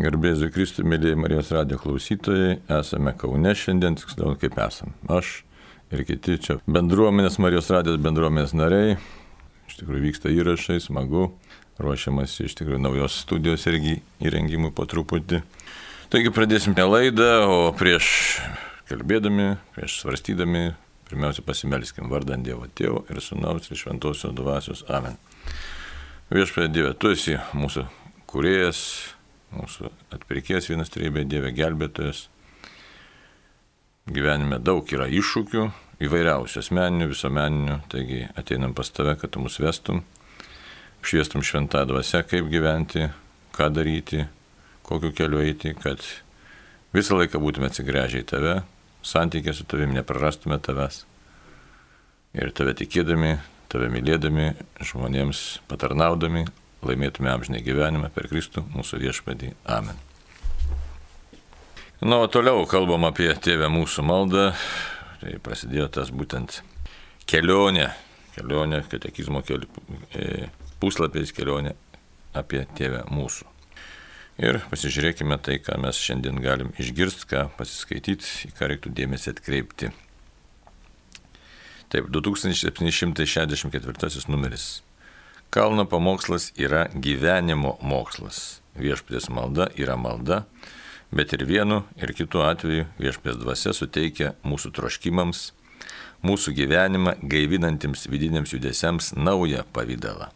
Garbėsiu Kristų, mėlyje Marijos radio klausytojai, esame Kaune šiandien, tiksliau kaip esam. Aš ir kiti čia bendruomenės, Marijos radijos bendruomenės nariai. Iš tikrųjų vyksta įrašai, smagu, ruošiamas iš tikrųjų naujos studijos irgi įrengimui po truputį. Taigi pradėsime laidą, o prieš kalbėdami, prieš svarstydami, pirmiausia pasimelskim vardant Dievo Tėvo ir Sūnaus ir Šventosios Dvasios Amen. Viešpėdė Dieve, tu esi mūsų kuriejas, mūsų atpirkės vienas trybė, Dieve gelbėtojas. Gyvenime daug yra iššūkių, įvairiausių asmeninių, visuomeninių, taigi ateinam pas tave, kad tu mus vestum, šviestum šventą dvasę, kaip gyventi, ką daryti, kokiu keliu eiti, kad visą laiką būtume atsigręžę į tave, santykė su tavimi neprarastume tavęs. Ir tave tikėdami, tave mylėdami, žmonėms patarnaudami, laimėtume amžinai gyvenimą per Kristų mūsų viešpadį. Amen. Na, o toliau kalbam apie tėvę mūsų maldą. Tai prasidėjo tas būtent kelionė, kelionė, katekizmo keli, e, puslapiais kelionė apie tėvę mūsų. Ir pasižiūrėkime tai, ką mes šiandien galim išgirsti, ką pasiskaityti, į ką reiktų dėmesį atkreipti. Taip, 2764 numeris. Kalno pamokslas yra gyvenimo mokslas. Viešpės malda yra malda, bet ir vienu ir kitu atveju viešpės dvasia suteikia mūsų troškimams, mūsų gyvenimą gaivinantiems vidiniams judesiams naują pavydalą.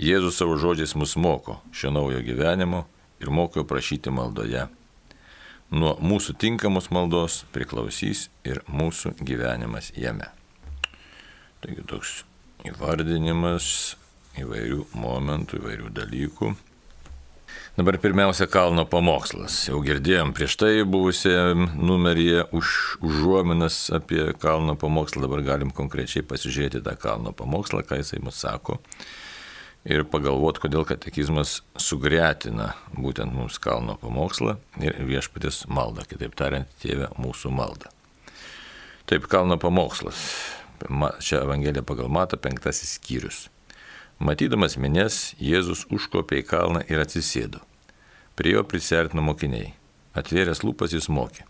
Jėzus savo žodžiais mus moko šio naujo gyvenimo ir moko prašyti maldoje. Nuo mūsų tinkamos maldos priklausys ir mūsų gyvenimas jame. Taigi toks įvardinimas įvairių momentų, įvairių dalykų. Dabar pirmiausia kalno pamokslas. Jau girdėjom prieš tai buvusiam numeryje už, užuominas apie kalno pamokslą, dabar galim konkrečiai pasižiūrėti tą kalno pamokslą, ką jisai mums sako. Ir pagalvoti, kodėl katekizmas sugretina būtent mums kalno pamokslą ir viešpatės maldą, kitaip tariant, tėvę mūsų maldą. Taip kalno pamokslas. Čia Evangelija pagal Mata penktasis skyrius. Matydamas minės, Jėzus užkopė į kalną ir atsisėdo. Prie jo prisertino mokiniai. Atvėręs lūpas jis mokė.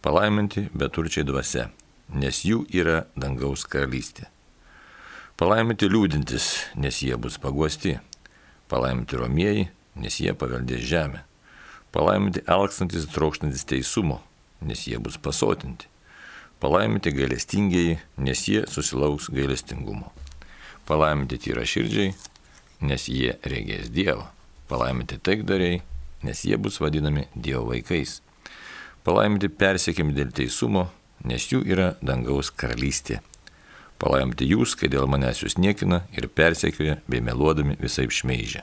Palaiminti beturčiai dvasia, nes jų yra dangaus karalystė. Palaiminti liūdintis, nes jie bus paguosti. Palaiminti romieji, nes jie paveldės žemę. Palaiminti alkstantis trokštantis teisumo, nes jie bus pasotinti. Palaiminti gailestingieji, nes jie susilauks gailestingumo. Palaiminti tyra širdžiai, nes jie regės Dievą. Palaiminti taikdariai, nes jie bus vadinami Dievo vaikais. Palaiminti persiekimi dėl teisumo, nes jų yra dangaus karalystė. Palaiminti jūs, kai dėl manęs jūs niekina ir persekioja, bei meluodami visai šmeižia.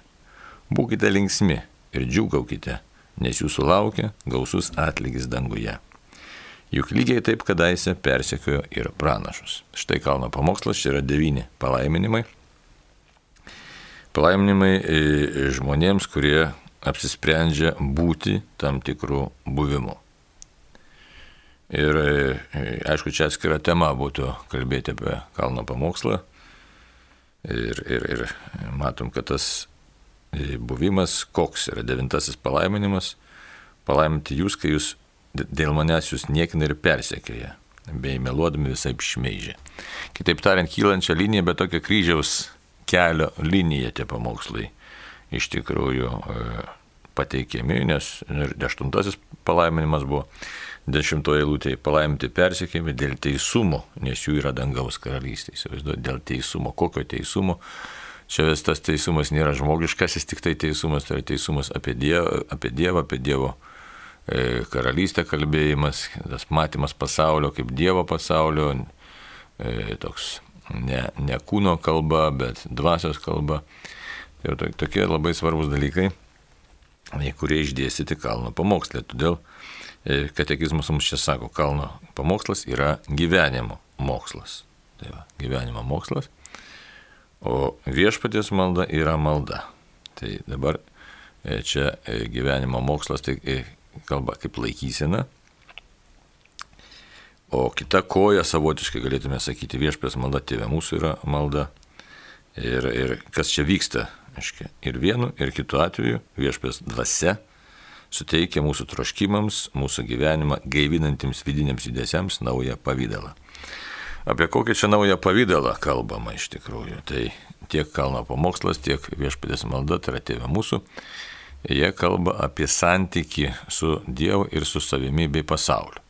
Būkite linksmi ir džiugaukite, nes jūsų laukia gausus atlygis danguje. Juk lygiai taip kadaise persekiojo ir pranašus. Štai kalno pamokslas, čia yra devyni palaiminimai. Palaiminimai e, žmonėms, kurie apsisprendžia būti tam tikrų buvimų. Ir e, aišku, čia atskira tema būtų kalbėti apie kalno pamokslą. Ir, ir, ir matom, kad tas e, buvimas, koks yra devintasis palaiminimas, palaiminti jūs, kai jūs dėl manęs jūs niekina ir persekioja, bei meluodami visai šmeižia. Kitaip tariant, kylančią liniją, bet tokia kryžiaus kelio linija tie pamokslai iš tikrųjų e, pateikiami, nes aštuntasis palaiminimas buvo dešimtoje eilutėje palaiminti persikėjami dėl teisumo, nes jų yra dangaus karalystė. Įsivaizduoju, dėl teisumo. Kokio teisumo? Čia vis tas teisumas nėra žmogiškasis, tik tai teisumas, tai yra teisumas apie Dievą, apie Dievą, apie Dievo karalystė kalbėjimas, tas matymas pasaulio kaip Dievo pasaulio, e, toks ne, ne kūno kalba, bet dvasios kalba. Tai tokie labai svarbus dalykai, kurie išdėstyti kalno pamokslė. Todėl e, katekizmas mums čia sako, kalno pamokslas yra gyvenimo mokslas. Tai va, gyvenimo mokslas. O viešpatės malda yra malda. Tai dabar čia gyvenimo mokslas, tai kalba kaip laikysena. O kita koja savotiškai galėtume sakyti viešpės malda, tėvė mūsų yra malda. Ir, ir kas čia vyksta, aiškiai, ir vienu, ir kitu atveju viešpės dvasia suteikia mūsų troškimams, mūsų gyvenimą gaivinantiems vidiniams judesiams naują pavydalą. Apie kokį čia naują pavydalą kalbama iš tikrųjų. Tai tiek kalno pamokslas, tiek viešpatės malda, tai yra tėvė mūsų. Jie kalba apie santyki su Dievu ir su savimi bei pasauliu.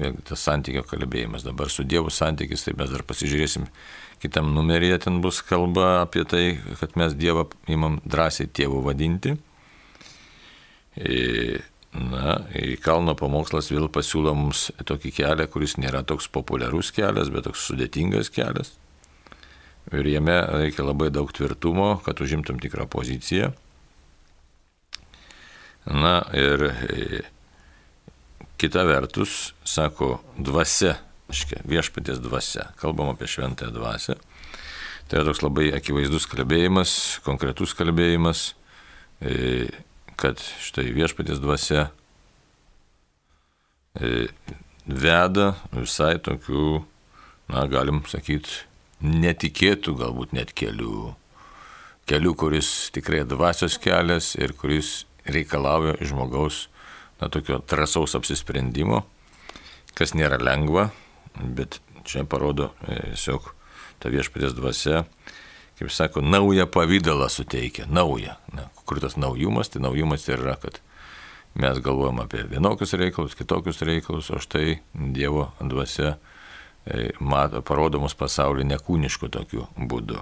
Vėlgi tas santykio kalbėjimas. Dabar su Dievu santykis, tai mes dar pasižiūrėsim kitam numeryje, ten bus kalba apie tai, kad mes Dievą imam drąsiai tėvų vadinti. Na, į kalno pamokslas vėl pasiūlo mums tokį kelią, kuris nėra toks populiarus kelias, bet toks sudėtingas kelias. Ir jame reikia labai daug tvirtumo, kad užimtum tikrą poziciją. Na ir kita vertus, sako, dvasia, aiškiai, viešpatės dvasia, kalbam apie šventąją dvasę. Tai yra toks labai akivaizdus kalbėjimas, konkretus kalbėjimas kad štai viešpatės dvasia e, veda visai tokių, na, galim sakyti, netikėtų galbūt net kelių. Kelių, kuris tikrai dvasios kelias ir kuris reikalauja žmogaus, na, tokio trasaus apsisprendimo, kas nėra lengva, bet čia parodo e, tiesiog ta viešpatės dvasia, kaip sako, naują pavydalą suteikia, naują. Na, kur tas naujumas, tai naujumas tai yra, kad mes galvojam apie vienokius reikalus, kitokius reikalus, o štai Dievo dvasia e, mato, parodomus pasaulį nekūniškų tokiu būdu.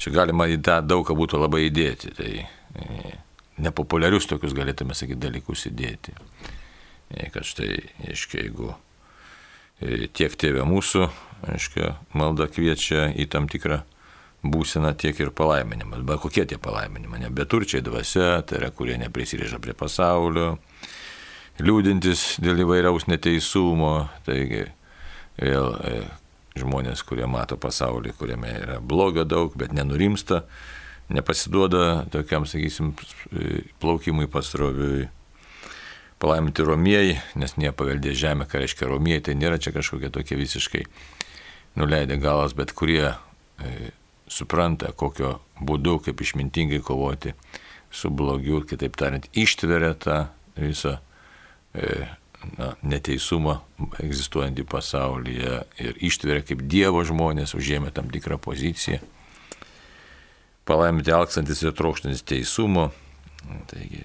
Čia galima į tą daugą būtų labai įdėti, tai e, nepopuliarius tokius galėtume sakyti dalykus įdėti. E, kad štai, aiškiai, jeigu tiek tėvė mūsų, aiškiai, malda kviečia į tam tikrą būsena, tiek ir palaiminimas. Bet kokie tie palaiminimai? Beturčiai dvasia, tai yra, kurie neprisiriža prie pasaulio, liūdintis dėl įvairiaus neteisumo, taigi vėl e, žmonės, kurie mato pasaulį, kuriame yra blogio daug, bet nenurimsta, nepasiduoda tokiam, sakysim, plaukimui pasroviui. Palaiminti romieji, nes nepaveldė žemę, ką reiškia romieji, tai nėra čia kažkokie tokie visiškai nuleidę galas, bet kurie e, supranta, kokio būdu, kaip išmintingai kovoti su blogiu, kitaip tariant, ištveria tą visą e, na, neteisumą egzistuojantį pasaulyje ir ištveria kaip Dievo žmonės, užėmė tam tikrą poziciją. Palaiminti alksantis ir trokštantis teisumo. Taigi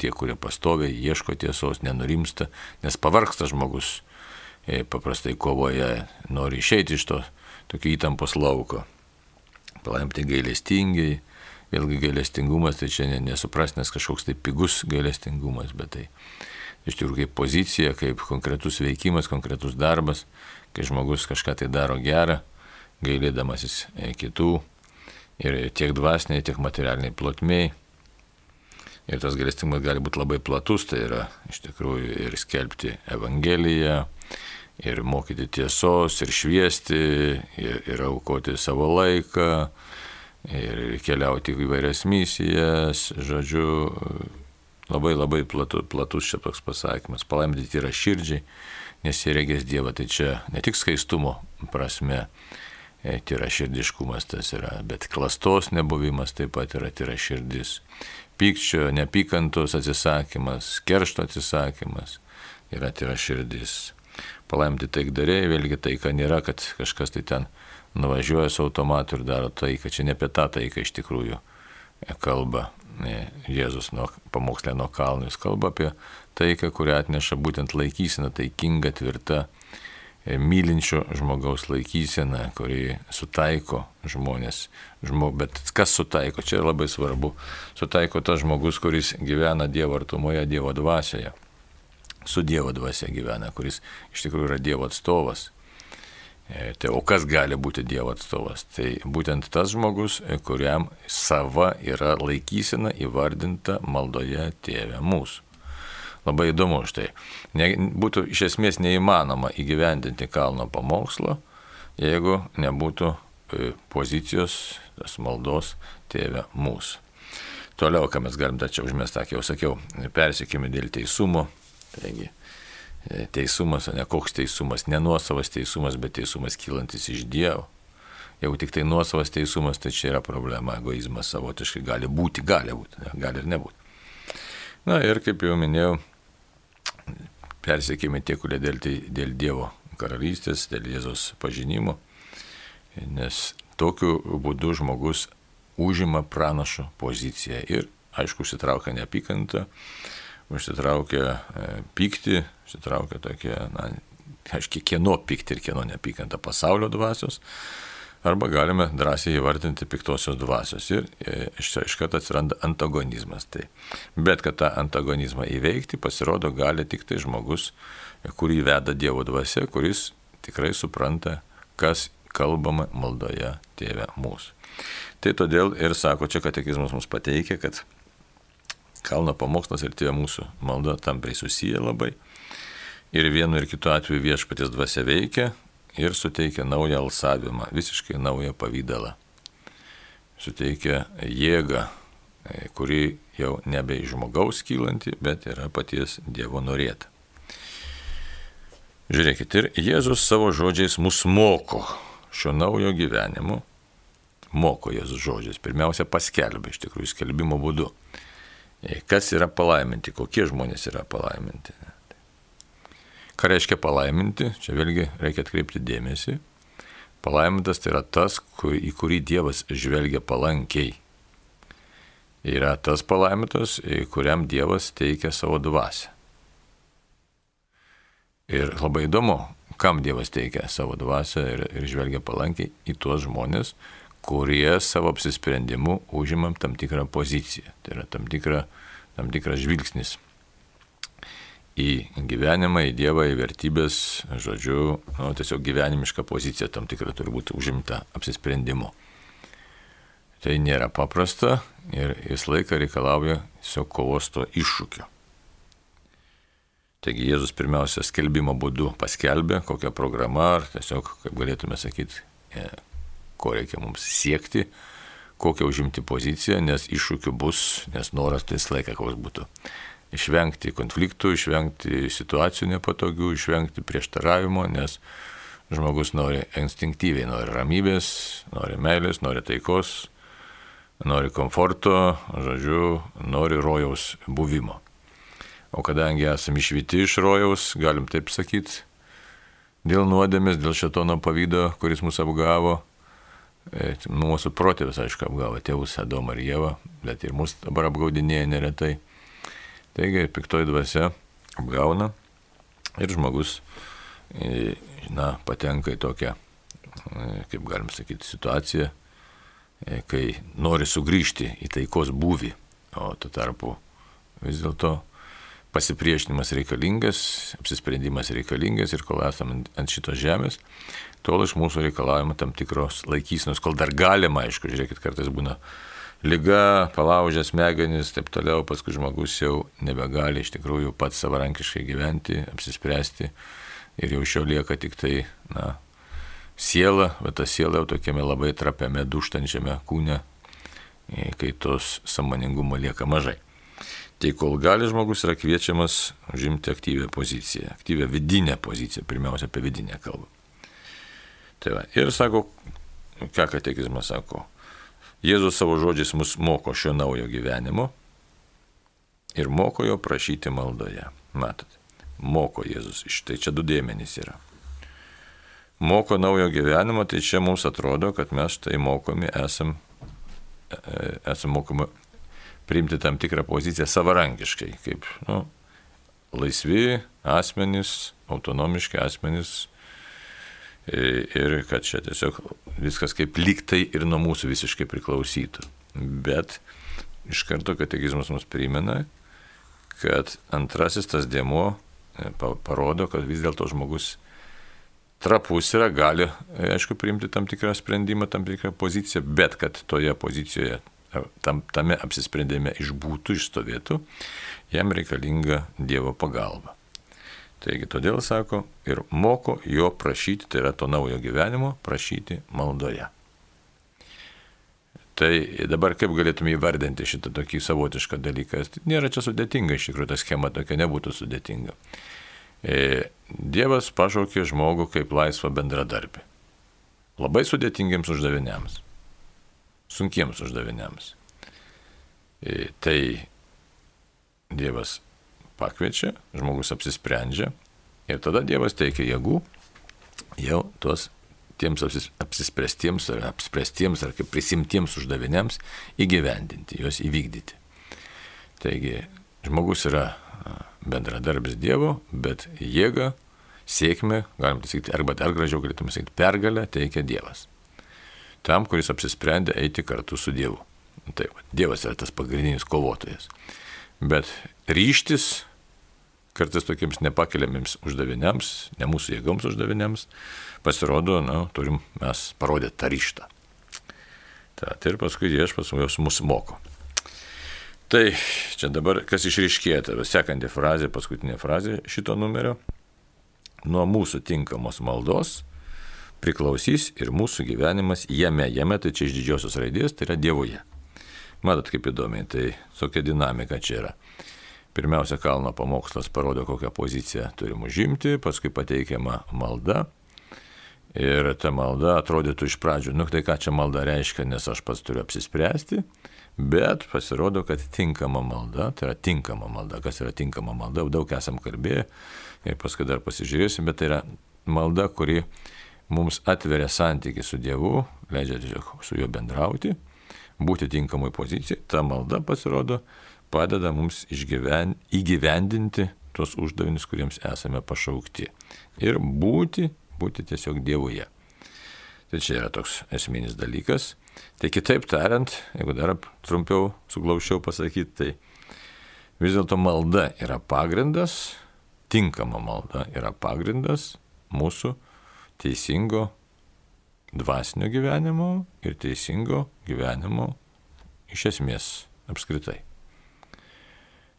tie, kurie pastoviai ieško tiesos, nenurimsta, nes pavarksta žmogus, e, paprastai kovoje, nori išeiti iš to tokio įtampos lauko palaimti gailestingai. Vėlgi gailestingumas tai čia nesuprasnės kažkoks tai pigus gailestingumas, bet tai iš tikrųjų kaip pozicija, kaip konkretus veikimas, konkretus darbas, kai žmogus kažką tai daro gerą, gailėdamasis e, kitų ir tiek dvasiniai, tiek materialiniai plotmiai. Ir tas gailestingumas gali būti labai platus, tai yra iš tikrųjų ir skelbti Evangeliją, ir mokyti tiesos, ir šviesti, ir, ir aukoti savo laiką, ir keliauti į įvairias misijas, žodžiu, labai labai platu, platus čia toks pasakymas. Palaiminti yra širdžiai, nes jie regės Dievą, tai čia ne tik skaistumo prasme, e, tyra širdiškumas tas yra, bet klastos nebuvimas taip pat yra tyra širdis. Pykčio, nepykantos atsisakymas, keršto atsisakymas yra tyra širdis palaimti taikdariai, vėlgi taika nėra, kad kažkas tai ten nuvažiuoja su automatu ir daro taiką. Čia ne apie tą taiką iš tikrųjų kalba Jėzus nuo, pamokslė nuo kalnų. Jis kalba apie taiką, kurią atneša būtent laikysena, taikinga, tvirta, e, mylinčio žmogaus laikysena, kuri sutaiko žmonės. Žmo, bet kas sutaiko, čia labai svarbu. Sutaiko tas žmogus, kuris gyvena Dievo artumoje, Dievo dvasioje su Dievo dvasia gyvena, kuris iš tikrųjų yra Dievo atstovas. E, tai o kas gali būti Dievo atstovas? Tai būtent tas žmogus, e, kuriam sava yra laikysena įvardinta maldoje tėvė mūsų. Labai įdomu štai. Ne, būtų iš esmės neįmanoma įgyvendinti kalno pamokslo, jeigu nebūtų e, pozicijos, tas maldos tėvė mūsų. Toliau, ką mes galim dar čia užmestą, jau sakiau, persikime dėl teisumo, Taigi, e, teisumas, ne koks teisumas, ne nuosavas teisumas, bet teisumas kylantis iš Dievo. Jeigu tik tai nuosavas teisumas, tai čia yra problema, egoizmas savotiškai gali būti, gali būti, ne, gali ir nebūti. Na ir kaip jau minėjau, persiekime tie, kurie dėl, tai, dėl Dievo karalystės, dėl Jėzos pažinimo, nes tokiu būdu žmogus užima pranašo poziciją ir, aišku, užsitraukia neapykantą, užsitraukia e, pyktį, užsitraukia tokia, na, aiškiai, kieno pyktį ir kieno neapykantą pasaulio dvasios, arba galime drąsiai įvardinti piktosios dvasios ir e, iš karto atsiranda antagonizmas. Tai. Bet kad tą antagonizmą įveikti, pasirodo, gali tik tai žmogus, kurį veda Dievo dvasia, kuris tikrai supranta, kas kalbama maldoje tėvė mūsų. Tai todėl ir sako, čia katekizmas mums pateikia, kad kalno pamokslas ir tėvė mūsų malda tampriai susiję labai. Ir vienu ir kitu atveju viešpatės dvasia veikia ir suteikia naują alsavimą, visiškai naują pavydalą. Suteikia jėgą, e, kuri jau nebe iš žmogaus kylanti, bet yra paties Dievo norėta. Žiūrėkit, ir Jėzus savo žodžiais mus moko šio naujo gyvenimo, moko Jėzus žodžiais. Pirmiausia, paskelbė iš tikrųjų skelbimo būdu. E, kas yra palaiminti, kokie žmonės yra palaiminti. Ką reiškia palaiminti, čia vėlgi reikia atkreipti dėmesį. Palaimintas tai yra tas, į kurį Dievas žvelgia palankiai. Yra tas palaimintas, kuriam Dievas teikia savo dvasę. Ir labai įdomu, kam Dievas teikia savo dvasę ir, ir žvelgia palankiai į tuos žmonės, kurie savo apsisprendimu užimam tam tikrą poziciją. Tai yra tam, tikra, tam tikras žvilgsnis į gyvenimą, į Dievą, į vertybės, žodžiu, nu, tiesiog gyvenimiška pozicija tam tikra turi būti užimta apsisprendimu. Tai nėra paprasta ir jis laiką reikalauja tiesiog kovos to iššūkio. Taigi Jėzus pirmiausia skelbimo būdu paskelbė, kokia programa, ar tiesiog, kaip galėtume sakyti, e, ko reikia mums siekti, kokią užimti poziciją, nes iššūkių bus, nes noras visą laiką koks būtų. Išvengti konfliktų, išvengti situacijų nepatogių, išvengti prieštaravimo, nes žmogus nori instinktyviai, nori ramybės, nori meilės, nori taikos, nori komforto, žodžiu, nori rojaus buvimo. O kadangi esame išvyti iš rojaus, galim taip sakyti, dėl nuodėmės, dėl šetono pavydo, kuris mus apgavo, e, mūsų protėvis, aišku, apgavo tėvus Adomą ir Jėvą, bet ir mus dabar apgaudinėja neretai. Taigi, piktoji dvasia apgauna ir žmogus, e, na, patenka į tokią, e, kaip galim sakyti, situaciją, kai nori sugrįžti į taikos būvį, o tuo tarpu vis dėlto pasipriešinimas reikalingas, apsisprendimas reikalingas ir kol esame ant šitos žemės, tol iš mūsų reikalavimo tam tikros laikysnos, kol dar galima, aišku, žiūrėkit, kartais būna lyga, palaužę smegenys, taip toliau, paskui žmogus jau nebegali iš tikrųjų pats savarankiškai gyventi, apsispręsti ir jau iš jo lieka tik tai, na, siela, bet ta siela jau tokiame labai trapiame, duštančiame kūne, kai tos samoningumo lieka mažai. Tai kol gali žmogus yra kviečiamas užimti aktyvę poziciją, aktyvę vidinę poziciją, pirmiausia apie vidinę kalbą. Tai va, ir sako, ką katekizmas sako, Jėzus savo žodžiais mus moko šio naujo gyvenimo ir moko jo prašyti maldoje. Matot, moko Jėzus, štai čia du dėmenys yra. Moko naujo gyvenimo, tai čia mums atrodo, kad mes tai mokomi esam, e, esam mokomi priimti tam tikrą poziciją savarankiškai, kaip nu, laisvi asmenys, autonomiški asmenys ir kad čia tiesiog viskas kaip liktai ir nuo mūsų visiškai priklausytų. Bet iš karto katekizmas mums primena, kad antrasis tas dėmo e, parodo, kad vis dėlto žmogus trapus yra, gali, aišku, priimti tam tikrą sprendimą, tam tikrą poziciją, bet kad toje pozicijoje tam, tame apsisprendime išbūtų, išstovėtų, jam reikalinga Dievo pagalba. Taigi todėl sako ir moko jo prašyti, tai yra to naujo gyvenimo, prašyti maldoje. Tai dabar kaip galėtume įvardinti šitą tokį savotišką dalyką? Nėra čia sudėtinga, iš tikrųjų ta schema tokia nebūtų sudėtinga. E, Dievas pašaukė žmogų kaip laisvą bendradarbį. Labai sudėtingiams uždaviniams sunkiems uždaviniams. E, tai Dievas pakviečia, žmogus apsisprendžia ir tada Dievas teikia jėgų jau tuos tiems apsispręstiems ar apspręstiems ar kaip prisimtiems uždaviniams įgyvendinti, juos įvykdyti. Taigi žmogus yra bendradarbis Dievo, bet jėga, sėkmė, galim pasakyti, arba dar gražiau galėtume sakyti, pergalę teikia Dievas. Tam, kuris apsisprendė eiti kartu su Dievu. Taip, Dievas yra tas pagrindinis kovotojas. Bet ryštis kartais tokiems nepakeliamiems uždaviniams, ne mūsų jėgoms uždaviniams, pasirodo, na, turim mes parodyti tą ryštą. Ta, tai ir paskui viešpas mus moko. Tai čia dabar kas išriškėja, tai sekanti frazė, paskutinė frazė šito numerio. Nuo mūsų tinkamos maldos priklausys ir mūsų gyvenimas jame, jame tai čia iš didžiosios raidės, tai yra Dievoje. Matot, kaip įdomiai, tai tokia dinamika čia yra. Pirmiausia, kalno pamokslas parodo, kokią poziciją turim užimti, paskui pateikiama malda. Ir ta malda atrodytų iš pradžių, nu tai ką čia malda reiškia, nes aš pats turiu apsispręsti. Bet pasirodo, kad tinkama malda, tai yra tinkama malda. Kas yra tinkama malda, daug esam kalbėję ir paskui dar pasižiūrėsim, bet tai yra malda, kuri mums atveria santyki su Dievu, leidžia tiesiog su juo bendrauti, būti tinkamai pozicijai. Ta malda pasirodo padeda mums išgyven, įgyvendinti tuos uždavinius, kuriems esame pašaukti. Ir būti, būti tiesiog Dievuje. Tai čia yra toks esminis dalykas. Tai kitaip tariant, jeigu dar trumpiau, suglaušiau pasakyti, tai vis dėlto malda yra pagrindas, tinkama malda yra pagrindas mūsų teisingo dvasinio gyvenimo ir teisingo gyvenimo iš esmės apskritai.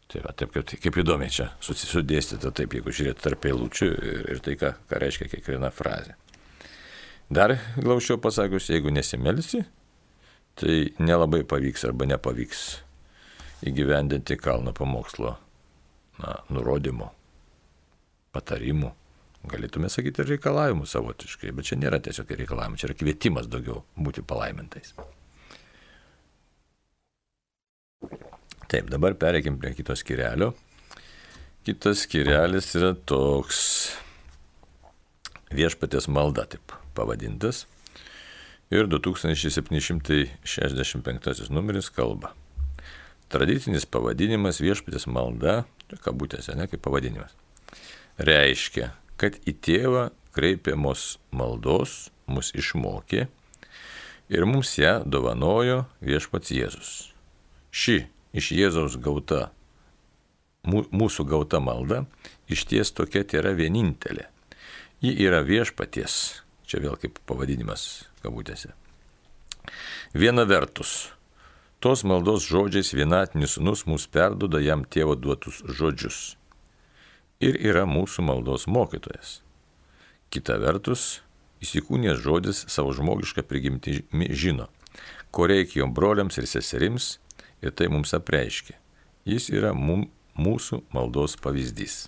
Tai va, taip kaip, kaip įdomiai čia susidėstyta, taip jeigu žiūrėt tarp eilučių ir, ir tai, ką, ką reiškia kiekviena frazė. Dar glaušiau pasakius, jeigu nesimelsi, tai nelabai pavyks arba nepavyks įgyvendinti kalno pamokslo na, nurodymų, patarimų, galėtume sakyti ir reikalavimų savotiškai, bet čia nėra tiesiog reikalavimų, čia yra kvietimas daugiau būti palaimintais. Taip, dabar pereikim prie kito skirelio. Kitas skirelis yra toks viešpatės malda, taip pavadintas ir 2765 numeris kalba. Tradicinis pavadinimas viešpatės malda, kabutėse, ne kaip pavadinimas, reiškia, kad į tėvą kreipiamos maldos mus išmokė ir mums ją dovanojo viešpats Jėzus. Ši iš Jėzaus gauta, mūsų gauta malda iš ties tokia tai yra vienintelė. Ji yra viešpaties, čia vėl kaip pavadinimas kabutėse. Viena vertus, tos maldos žodžiais vienatinis sunus mums perduoda jam tėvo duotus žodžius ir yra mūsų maldos mokytojas. Kita vertus, įsikūnės žodis savo žmogišką prigimtimi žino, ko reikia jo broliams ir seserims ir tai mums apreiškia. Jis yra mum, mūsų maldos pavyzdys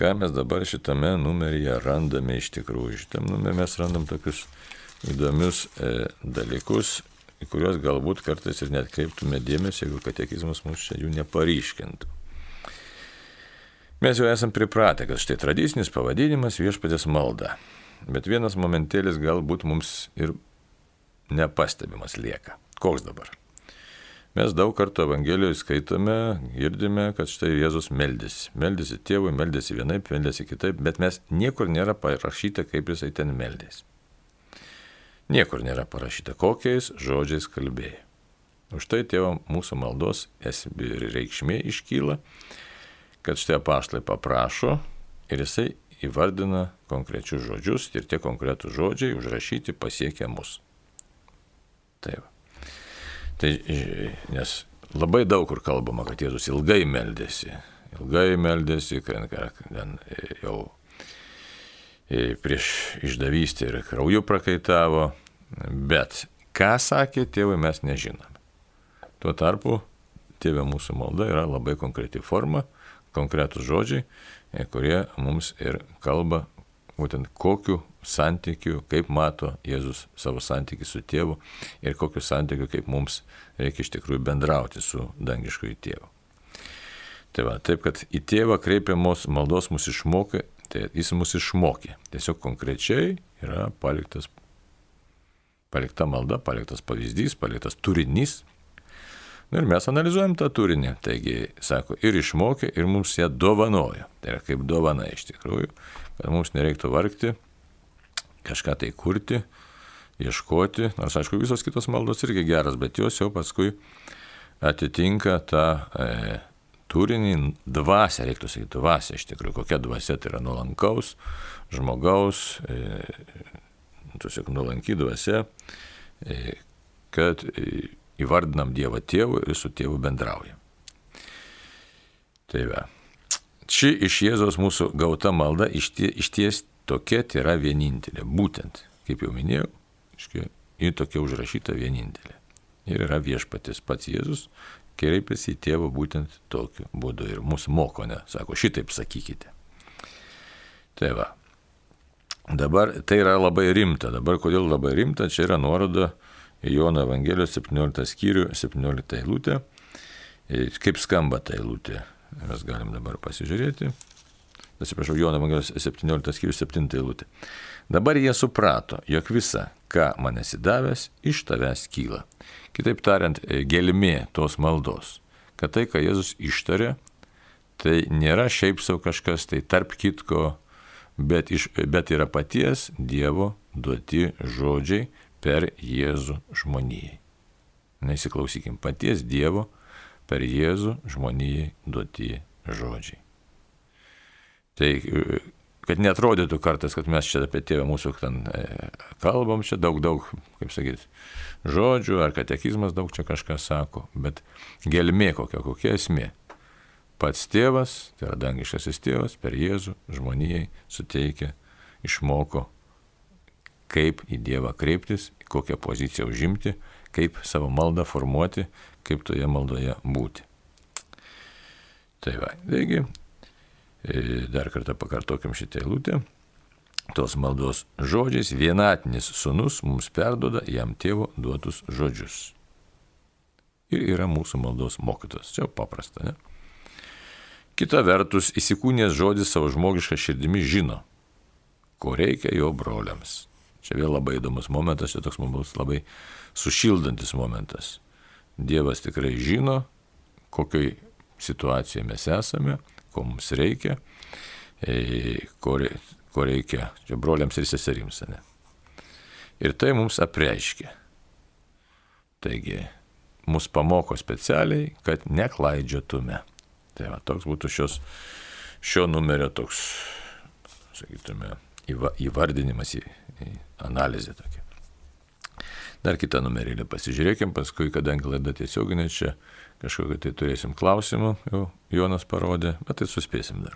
ką mes dabar šitame numeryje randame iš tikrųjų. Šitam numeryje mes randam tokius įdomius e, dalykus, į kuriuos galbūt kartais ir net kreiptume dėmesį, jeigu katekizmas mums čia jų neparyškintų. Mes jau esam pripratę, kad štai tradicinis pavadinimas viešpatės malda. Bet vienas momentėlis galbūt mums ir nepastebimas lieka. Koks dabar? Mes daug kartų Evangelijoje skaitome, girdime, kad štai Jėzus meldėsi. Meldėsi tėvui, meldėsi vienaip, meldėsi kitaip, bet mes niekur nėra parašyta, kaip jisai ten meldėsi. Niekur nėra parašyta, kokiais žodžiais kalbėjo. Už tai tėvo mūsų maldos esmė ir reikšmė iškyla, kad štai apaštai paprašo ir jisai įvardina konkrečius žodžius ir tie konkretus žodžiai užrašyti pasiekia mus. Taip. Tai, nes labai daug kur kalbama, kad Jėzus ilgai meldėsi. Ilgai meldėsi, kad ten jau prieš išdavystę ir krauju prakaitavo. Bet ką sakė tėvai mes nežinome. Tuo tarpu tėvė mūsų malda yra labai konkreti forma, konkretus žodžiai, kurie mums ir kalba būtent kokiu santykiu, kaip mato Jėzus savo santykių su tėvu ir kokiu santykiu, kaip mums reikia iš tikrųjų bendrauti su dangiškoju tėvu. Tai va, taip, kad į tėvą kreipiamos maldos mus išmokė, tai jis mus išmokė. Tiesiog konkrečiai yra paliktas, palikta malda, paliktas pavyzdys, paliktas turinys. Na ir mes analizuojam tą turinį. Taigi, sako, ir išmokė, ir mums ją dovanojo. Tai yra kaip dovana iš tikrųjų, kad mums nereiktų vargti, kažką tai kurti, ieškoti. Nors, aišku, visos kitos maldos irgi geras, bet jos jau paskui atitinka tą e, turinį, dvasę, reiktų sakyti, dvasę iš tikrųjų, kokia dvasia tai yra nuolankaus žmogaus, e, tiesiog nuolanky dvasia, e, kad e, įvardinam Dievą tėvų ir su tėvu bendraujam. Tai va. Ši iš Jėzos mūsų gauta malda iš ties, ties tokia tai yra vienintelė. Būtent, kaip jau minėjau, ji tokia užrašyta vienintelė. Ir yra viešpatis pats Jėzus, kreipiasi į tėvą būtent tokiu būdu ir mūsų moko, ne, sako, šitaip sakykite. Tai va. Dabar tai yra labai rimta. Dabar kodėl labai rimta, čia yra nuoroda Jono Evangelijos 17 skyrių, 17 eilutę. Kaip skamba ta eilutė, mes galim dabar pasižiūrėti. Atsiprašau, Jono Evangelijos 17 skyrių, 7 eilutė. Dabar jie suprato, jog visa, ką man esi davęs, iš tavęs kyla. Kitaip tariant, e, gelmė tos maldos, kad tai, ką Jėzus ištarė, tai nėra šiaip savo kažkas, tai tarp kitko, bet, iš, bet yra paties Dievo duoti žodžiai per Jėzų žmonijai. Neįsiklausykim, paties Dievo per Jėzų žmonijai duoti žodžiai. Tai kad netrodytų kartais, kad mes čia apie tėvą mūsų ten e, kalbam, čia daug, daug, kaip sakyti, žodžių, ar katekizmas daug čia kažką sako, bet gelmė kokia, kokia esmė. Pats tėvas, tai yra dangiškasis tėvas, per Jėzų žmonijai suteikia, išmoko, kaip į Dievą kreiptis, kokią poziciją užimti, kaip savo maldą formuoti, kaip toje maldoje būti. Tai va, taigi E, dar kartą pakartokim šitą eilutę. Tos maldos žodžiais vienatinis sunus mums perdoda jam tėvo duotus žodžius. Ir yra mūsų maldos mokytos. Čia paprasta, ne? Kita vertus, įsikūnės žodis savo žmogišką širdimi žino, ko reikia jo broliams. Čia vėl labai įdomus momentas, čia toks mums labai sušildantis momentas. Dievas tikrai žino, kokioj situacijoje mes esame, ko mums reikia, e, ko, ko reikia čia broliams ir seserims. Ne? Ir tai mums apreiškia. Taigi, mus pamoko specialiai, kad neklaidžiotume. Tai va, toks būtų šios, šio numerio toks, sakytume, įvardinimas analizę tokia. Dar kitą numerėlį pasižiūrėkim, paskui, kadangi laida tiesioginė čia kažkokį tai turėsim klausimų, jau Jonas parodė, bet tai suspėsim dar.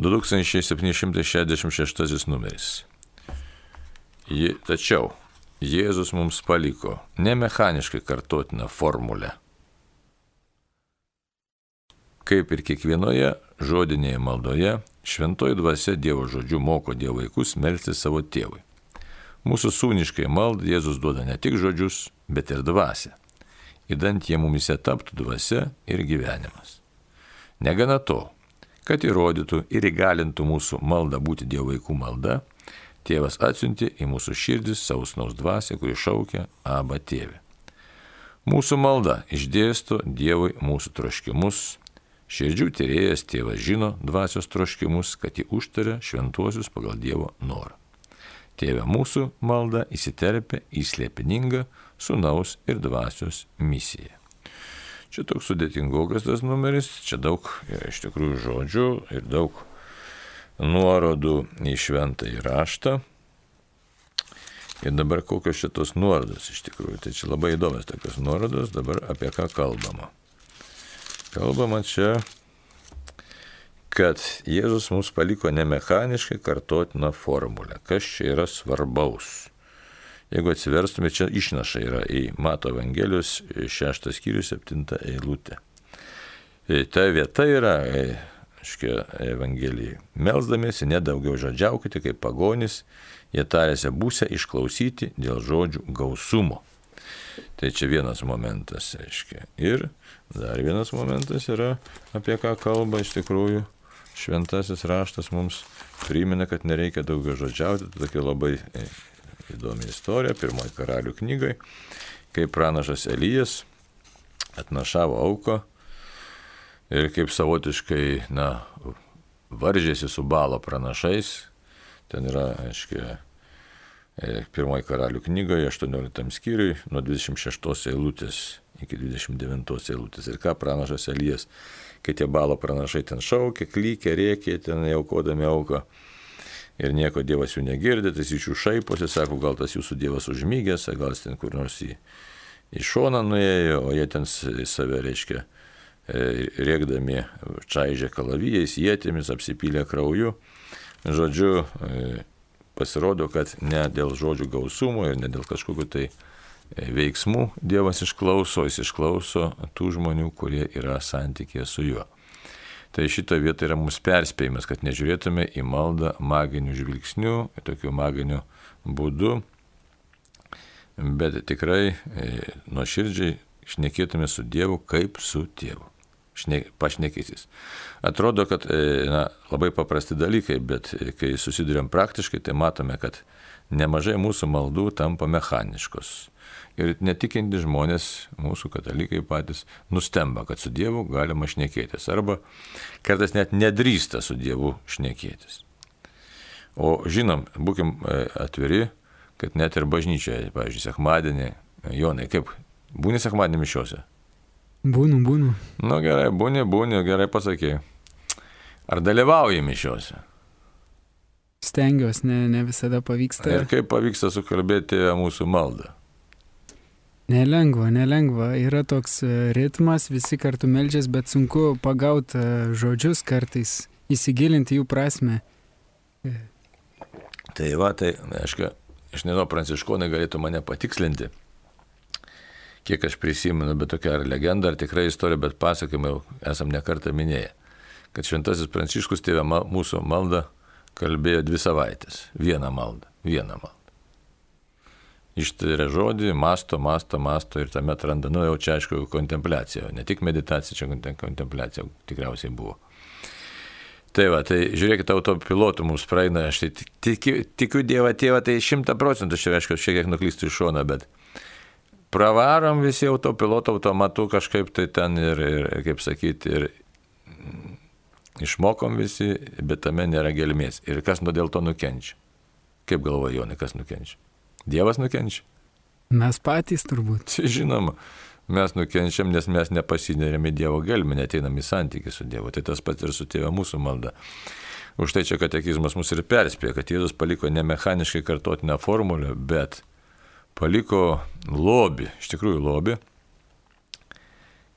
2766 numeris. Ji, tačiau Jėzus mums paliko ne mechaniškai kartotiną formulę. Kaip ir kiekvienoje žodinėje maldoje, šventoji dvasia Dievo žodžiu moko Dievo vaikus melsti savo tėvui. Mūsų sūniškai maldai Jėzus duoda ne tik žodžius, bet ir dvasę įdant jie mumise taptų dvasia ir gyvenimas. Negana to, kad įrodytų ir įgalintų mūsų maldą būti Dievo vaikų malda, tėvas atsiunti į mūsų širdis sausnaus dvasę, kuri šaukia Aba tėvė. Mūsų malda išdėsto Dievui mūsų troškimus, širdžių tyrėjas tėvas žino dvasios troškimus, kad jį užtaria šventuosius pagal Dievo norą. Tėve mūsų malda įsiterpia į slėpiningą sunaus ir dvasios misiją. Čia toks sudėtingokas tas numeris, čia daug iš tikrųjų žodžių ir daug nuorodų į šventą įraštą. Ir dabar kokios šitos nuorodos iš tikrųjų. Tai čia labai įdomios tokios nuorodos, dabar apie ką kalbama. Kalbama čia, kad Jėzus mums paliko nemechaniškai kartotiną formulę. Kas čia yra svarbaus? Jeigu atsiverstume, čia išnaša yra į Mato Evangelijos 6 skyrių 7 eilutę. E, ta vieta yra, aiškiai, e, Evangelijai. Melsdamiesi nedaugiau žodžiaukite kaip pagonis, jie tarėsi būsę išklausyti dėl žodžių gausumo. Tai čia vienas momentas, reiškia. Ir dar vienas momentas yra, apie ką kalba iš tikrųjų šventasis raštas mums primena, kad nereikia daugiau žodžiauti. Tai tokia labai e, įdomi istorija, pirmoji karalių knygai, kai pranašas Elijas atnašavo auką ir kaip savotiškai, na, varžėsi su balo pranašais. Ten yra, aiškiai, pirmoji karalių knygoje, 18 skyriui, nuo 26 eilutės iki 29 eilutės. Ir ką pranašas Elijas, kai tie balo pranašai ten šaukė, klykė, rėkė, ten aukodami auką. Ir nieko Dievas jų negirdė, tai iš jų šaiposi, sako, gal tas jūsų Dievas užmygęs, gal jis ten kur nors į, į šoną nuėjo, o jie ten save reiškia E, rėkdami čaižė kalavijais, jėtimis, apsipylė krauju. Žodžiu, e, pasirodo, kad ne dėl žodžių gausumo ir ne dėl kažkokiu tai e, veiksmų Dievas išklauso, jis išklauso tų žmonių, kurie yra santykėje su juo. Tai šito vieta yra mūsų perspėjimas, kad nežiūrėtume į maldą maginių žvilgsnių, tokiu maginiu būdu, bet tikrai nuoširdžiai šnekėtume su Dievu kaip su tėvu pašnekysis. Atrodo, kad e, na, labai paprasti dalykai, bet e, kai susidurėm praktiškai, tai matome, kad nemažai mūsų maldų tampa mechaniškos. Ir netikinti žmonės, mūsų katalikai patys, nustemba, kad su Dievu galima šnekėtis. Arba kartais net nedrįsta su Dievu šnekėtis. O žinom, būkim e, atviri, kad net ir bažnyčioje, pavyzdžiui, sekmadienį, Jonai, kaip būni sekmadienį mišiuose? Būnu, būnu. Nu gerai, būni, būni, gerai pasakė. Ar dalyvauji mišiuose? Stengiuosi, ne, ne visada pavyksta. Ir kaip pavyksta sukalbėti mūsų maldą? Nelengva, nelengva. Yra toks e, ritmas, visi kartu melžias, bet sunku pagauti e, žodžius kartais, įsigilinti jų prasme. E. Tai va, tai, aišku, aš nežinau, pranciškonai galėtų mane patikslinti kiek aš prisimenu, bet tokia ar legenda, ar tikrai istorija, bet pasakymai jau esam nekartą minėję, kad šventasis Pranciškus tėvė mūsų maldą kalbėjo dvi savaitės. Vieną maldą. Vieną maldą. Ištyrė žodį, masto, masto, masto ir tame atranda, nu jau čia aišku, kontempliacija, ne tik meditacija, čia kontempliacija tikriausiai buvo. Tai va, tai žiūrėkit, autopilotų mums praeina, aš tai tikiu, tikiu Dievą tėvą, tai šimta procentų, čia aišku, šiek tiek nuklystu iš šono, bet pravarom visi autopiloto automatu kažkaip tai ten ir, ir kaip sakyti, ir išmokom visi, bet tame nėra gelmės. Ir kas nuo dėl to nukenčia? Kaip galvoja Jonai, kas nukenčia? Dievas nukenčia? Mes patys turbūt. Žinoma, mes nukenčiam, nes mes nepasinerėm į Dievo gelmę, neteinam į santykį su Dievu. Tai tas pats ir su tėva mūsų malda. Už tai čia katekizmas mus ir perspėja, kad Jėzus paliko ne mechaniškai kartotinę formulę, bet paliko lobį, iš tikrųjų lobį,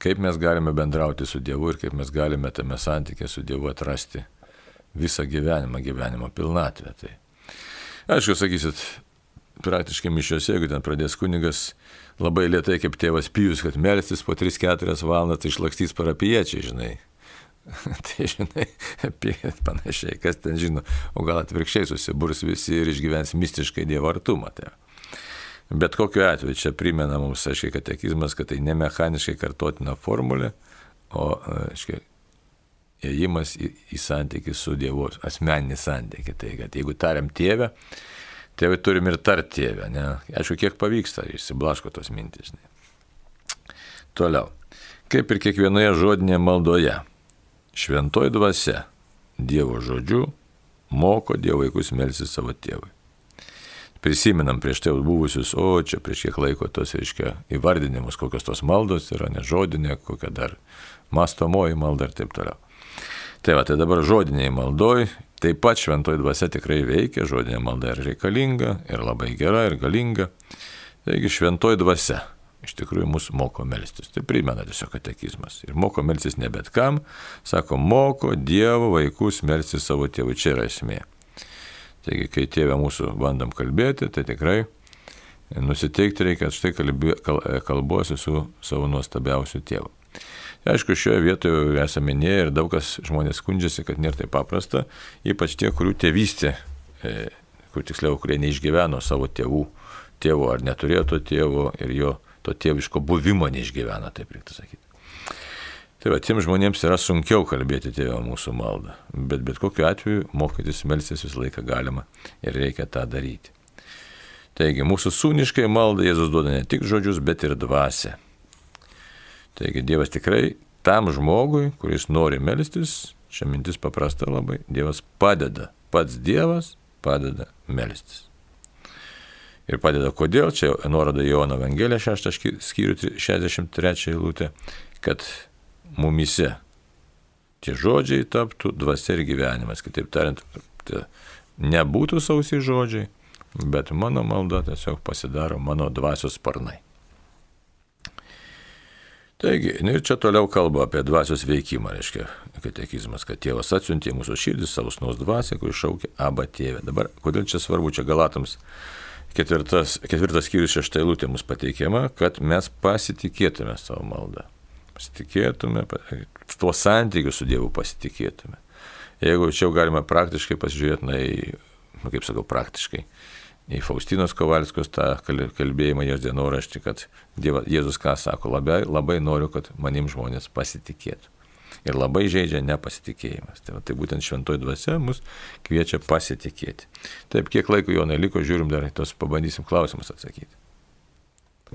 kaip mes galime bendrauti su Dievu ir kaip mes galime tame santykė su Dievu atrasti visą gyvenimą, gyvenimo pilnatvę. Tai aišku, sakysit, praktiškai mišiuose, jeigu ten pradės kunigas labai lietai kaip tėvas Pijus, kad melstis po 3-4 valandas, tai išlakstys parapiečiai, žinai. tai žinai, apie panašiai, kas ten žino, o gal atvirkščiai susiburs visi ir išgyvens mistiškai Dievo artumą. Tai. Bet kokiu atveju čia primena mums, aiškiai, katekizmas, kad tai ne mechaniškai kartotina formulė, o, aiškiai, ėjimas į, į santykių su Dievu, asmeninį santykį. Tai kad jeigu tariam tėvę, tėvai turim ir tart tėvę, ne? Aišku, kiek pavyksta, išsiblaško tos mintis. Ne? Toliau. Kaip ir kiekvienoje žodinėje maldoje, šventoji dvasia Dievo žodžiu moko Dievo vaikus melsis savo tėvui prisiminam prieš tai buvusius, o čia prieš kiek laiko tos, reiškia, įvardinimus, kokios tos maldos yra, ne žodinė, kokia dar mastomoji malda ir taip toliau. Tai va, tai dabar žodiniai maldoj, taip pat šventoji dvasia tikrai veikia, žodinė malda yra reikalinga ir labai gera ir galinga. Taigi šventoji dvasia iš tikrųjų mūsų moko melstis. Tai primena tiesiog katekizmas. Ir moko melstis ne bet kam, sako, moko Dievo vaikus melstis savo tėvui. Čia yra esmė. Taigi, kai tėvė mūsų bandom kalbėti, tai tikrai nusiteikti reikia, kad štai kalbė, kal, kalbuosi su savo nuostabiausiu tėvu. Aišku, šioje vietoje esame minėję ir daug kas žmonės skundžiasi, kad nėra taip paprasta, ypač tie, kurių tėvystė, e, kur tiksliau, kurie neišgyveno savo tėvų tėvo ar neturėjo to tėvo ir jo to tėviško buvimo neišgyvena, taip reiktų sakyti. Tai va, tiems žmonėms yra sunkiau kalbėti tėvo mūsų maldą, bet bet kokiu atveju mokytis melstis visą laiką galima ir reikia tą daryti. Taigi, mūsų sūniškai malda Jėzus duoda ne tik žodžius, bet ir dvasę. Taigi, Dievas tikrai tam žmogui, kuris nori melstis, čia mintis paprasta labai, Dievas padeda. Pats Dievas padeda melstis. Ir padeda kodėl, čia nuoroda Jono Evangelija 6 skyrių 63 eilutė, kad mumise tie žodžiai taptų dvasia ir gyvenimas. Kitaip tariant, tai nebūtų sausi žodžiai, bet mano malda tiesiog pasidaro mano dvasios sparnai. Taigi, ir čia toliau kalba apie dvasios veikimą, reiškia, katekizmas, kad tėvas atsiuntė mūsų širdį savo snaus dvasę, kuris šaukia abą tėvę. Dabar, kodėl čia svarbu, čia galatams ketvirtas, ketvirtas skyrius šešta eilutė mums pateikiama, kad mes pasitikėtume savo maldą. Pasitikėtume, tuo santykiu su Dievu pasitikėtume. Jeigu čia jau galime praktiškai pasižiūrėti, na, į, nu, kaip sakau, praktiškai, į Faustinos Kovalskos tą kalbėjimą jos dienoraštį, kad Dievas, Jėzus ką sako, labai, labai noriu, kad manim žmonės pasitikėtų. Ir labai žaidžia nepasitikėjimas. Tai, tai būtent šventoji dvasia mus kviečia pasitikėti. Taip, kiek laiko jo neliko, žiūrim dar, tos pabandysim klausimus atsakyti.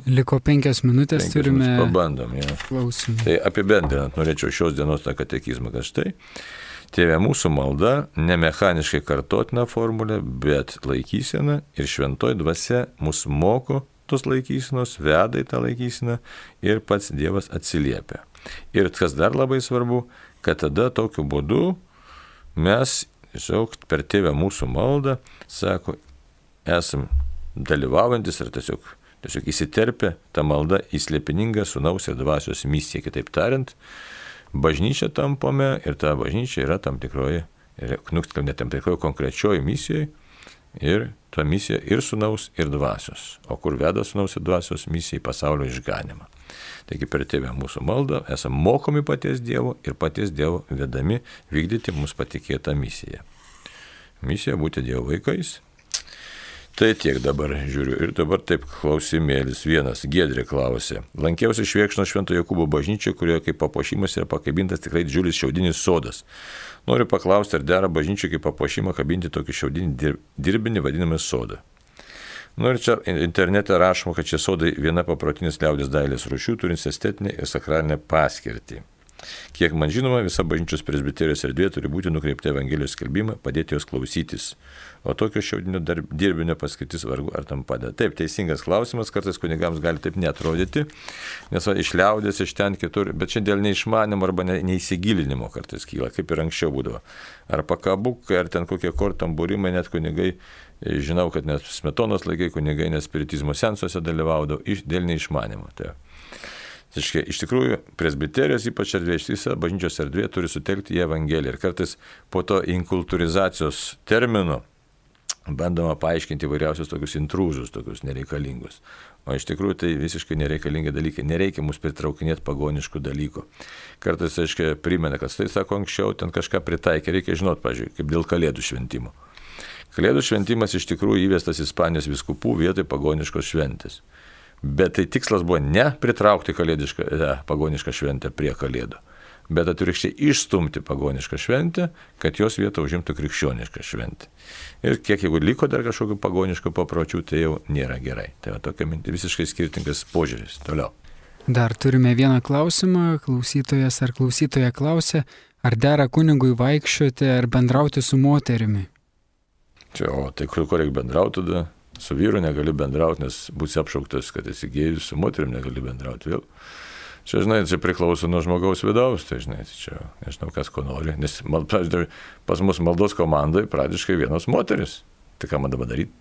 Liko penkias minutės, penkias turime. Minutės pabandom, ja. Klausimų. Tai apibendrinant, norėčiau šios dienos tą katekizmą, kad štai Tėvė mūsų malda ne mechaniškai kartotina formulė, bet laikysena ir šventoji dvasia mus moko tos laikysenos, veda į tą laikyseną ir pats Dievas atsiliepia. Ir kas dar labai svarbu, kad tada tokiu būdu mes tiesiog per tėvę mūsų maldą, sako, esam dalyvaujantis ir tiesiog, tiesiog įsiterpia ta malda į slėpiningą sunaus ir dvasios misiją, kitaip tariant, bažnyčia tampame ir ta bažnyčia yra tam tikroji, nu, ne tam tikroji konkrečioji misijoje ir ta misija ir sunaus, ir dvasios. O kur veda sunaus ir dvasios misija į pasaulio išganimą. Taigi per tėvę mūsų maldą esame mokomi paties Dievo ir paties Dievo vedami vykdyti mums patikėtą misiją. Misija būti Dievo vaikais Tai tiek dabar žiūriu. Ir dabar taip klausimėlis vienas. Gedrė klausė. Lankiausi Švėkšno Švento Jokūbo bažnyčioje, kurioje kaip papuošimas yra pakabintas tikrai didžiulis šiaudinis sodas. Noriu paklausti, ar dera bažnyčioje kaip papuošimą kabinti tokį šiaudinį dirbinį vadinamą sodą. Nu ir čia internete rašoma, kad šie sodai viena paprotinės liaudės dailės rušių, turint estetinę ir sakralinę paskirtį. Kiek man žinoma, visa bažnyčios presbiterijos erdvė turi būti nukreipta Evangelijos skelbimą, padėti jos klausytis. O tokio šiaudinio dirbinio paskirtis vargu ar tam padeda. Taip, teisingas klausimas, kartais kunigams gali taip netrodyti, nes va, iš liaudės, iš ten kitur, bet čia dėl neišmanimo arba ne, neįsigilinimo kartais kyla, kaip ir anksčiau būdavo. Ar pakabukai, ar ten kokie kortambūrimai, net kunigai, e, žinau, kad net smetonos laikai kunigai nespiritizmo sensuose dalyvaudavo iš, dėl neišmanimo. Tai. Tačiau iš tikrųjų presbiterijos, ypač erdvė, visa bažnyčios erdvė turi sutelkti į Evangeliją. Ir kartais po to inkultūrizacijos termino bandoma paaiškinti įvairiausius tokius intrūzus, tokius nereikalingus. O iš tikrųjų tai visiškai nereikalingi dalykai. Nereikia mus pritraukinėti pagoniškų dalykų. Kartais, aiškiai, primena, kad tai sako anksčiau, ten kažką pritaikė, reikia žinot, pažiūrėjau, kaip dėl kalėdų šventimo. Kalėdų šventimas iš tikrųjų įvestas Ispanijos viskupų vietoj pagoniškos šventės. Bet tai tikslas buvo ne pritraukti kalėdišką, ne, pagonišką šventę prie kalėdų, bet atvirkščiai išstumti pagonišką šventę, kad jos vietą užimtų krikščionišką šventę. Ir kiek jeigu liko dar kažkokių pagoniškų papročių, tai jau nėra gerai. Tai va tokia mintis visiškai skirtingas požiūris. Toliau. Dar turime vieną klausimą. Klausytojas ar klausytoja klausė, ar dera kunigui vaikščioti ar bendrauti su moterimi? Čia, o tai kur, kur reikia bendrauti tada? Su vyru negali bendrauti, nes būsi apšauktas, kad esi gėjus, su moterim negali bendrauti vėl. Čia, žinai, čia priklauso nuo žmogaus vidaus, tai, žinai, tai čia nežinau, kas ko nori. Nes mal, pas mus maldos komandai pradžiškai vienos moteris. Tai ką man dabar daryti?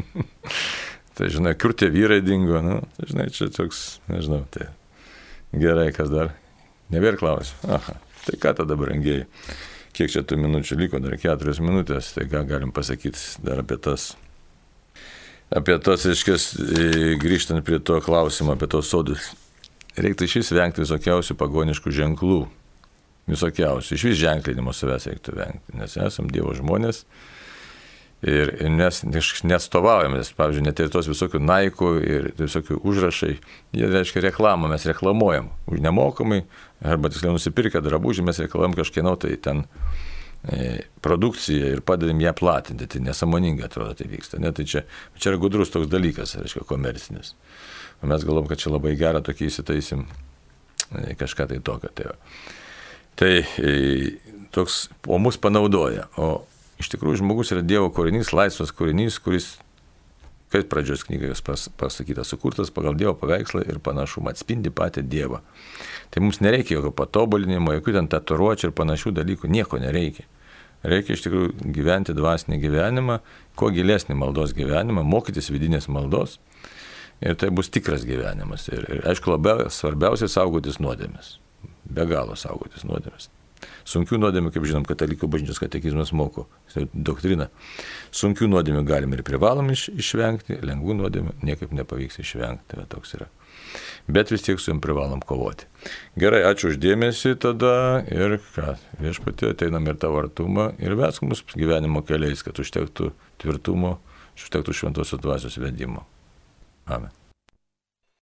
tai, žinai, kur tie vyrai dingo, nu, tai, žinai, čia toks, nežinau, tai gerai, kas dar. Nebėr klausiu. Aha, tai ką tada brangiai? Kiek čia tų minučių liko, dar keturios minutės, tai ką galim pasakyti dar apie tas apie tos, reiškia, grįžtant prie to klausimo, apie tos sodus reiktų iš vis vengti visokiausių pagoniškų ženklų. Visokiausių. Iš vis ženklinimo savęs reiktų vengti, nes esam Dievo žmonės. Ir, mes neatstovaujame, nes, pavyzdžiui, net ir tos visokių naikų ir visokių užrašai, jie reiškia reklamą, mes reklamuojam už nemokamai, arba tiksliau nusipirkę drabužį, mes reklamuojam kažkieno tai ten e, produkciją ir padedam ją platinti, tai nesąmoningai atrodo tai vyksta. Ne, tai čia, čia yra gudrus toks dalykas, reiškia, komercinis. O mes galvom, kad čia labai gerą tokį įsitaisim e, kažką tai tokio. Tai, tai e, toks, o mus panaudoja. O iš tikrųjų žmogus yra Dievo kūrinys, laisvas kūrinys, kuris, kaip pradžios knygoje pas, pasakyta, sukurtas pagal Dievo paveikslą ir panašumą, atspindi patį Dievą. Tai mums nereikia jokio patobulinimo, jokių ten tatuiruočių ir panašių dalykų, nieko nereikia. Reikia iš tikrųjų gyventi dvasinį gyvenimą, kuo gilesnį maldos gyvenimą, mokytis vidinės maldos. Ir tai bus tikras gyvenimas. Ir, ir aišku, labiau svarbiausia saugotis nuodėmės. Be galo saugotis nuodėmės. Sunkių nuodėmių, kaip žinom, katalikų bažnyčios katekizmas moko, tai doktrina. Sunkių nuodėmių galime ir privalom iš, išvengti, lengvų nuodėmių niekaip nepavyks išvengti, tai toks yra. Bet vis tiek su jam privalom kovoti. Gerai, ačiū uždėmesi tada ir ką, viešpatė ateinam ir tavo artumą ir vesk mus gyvenimo keliais, kad užtektų tvirtumo, užtektų šventosios dvasios vedimo. Amen.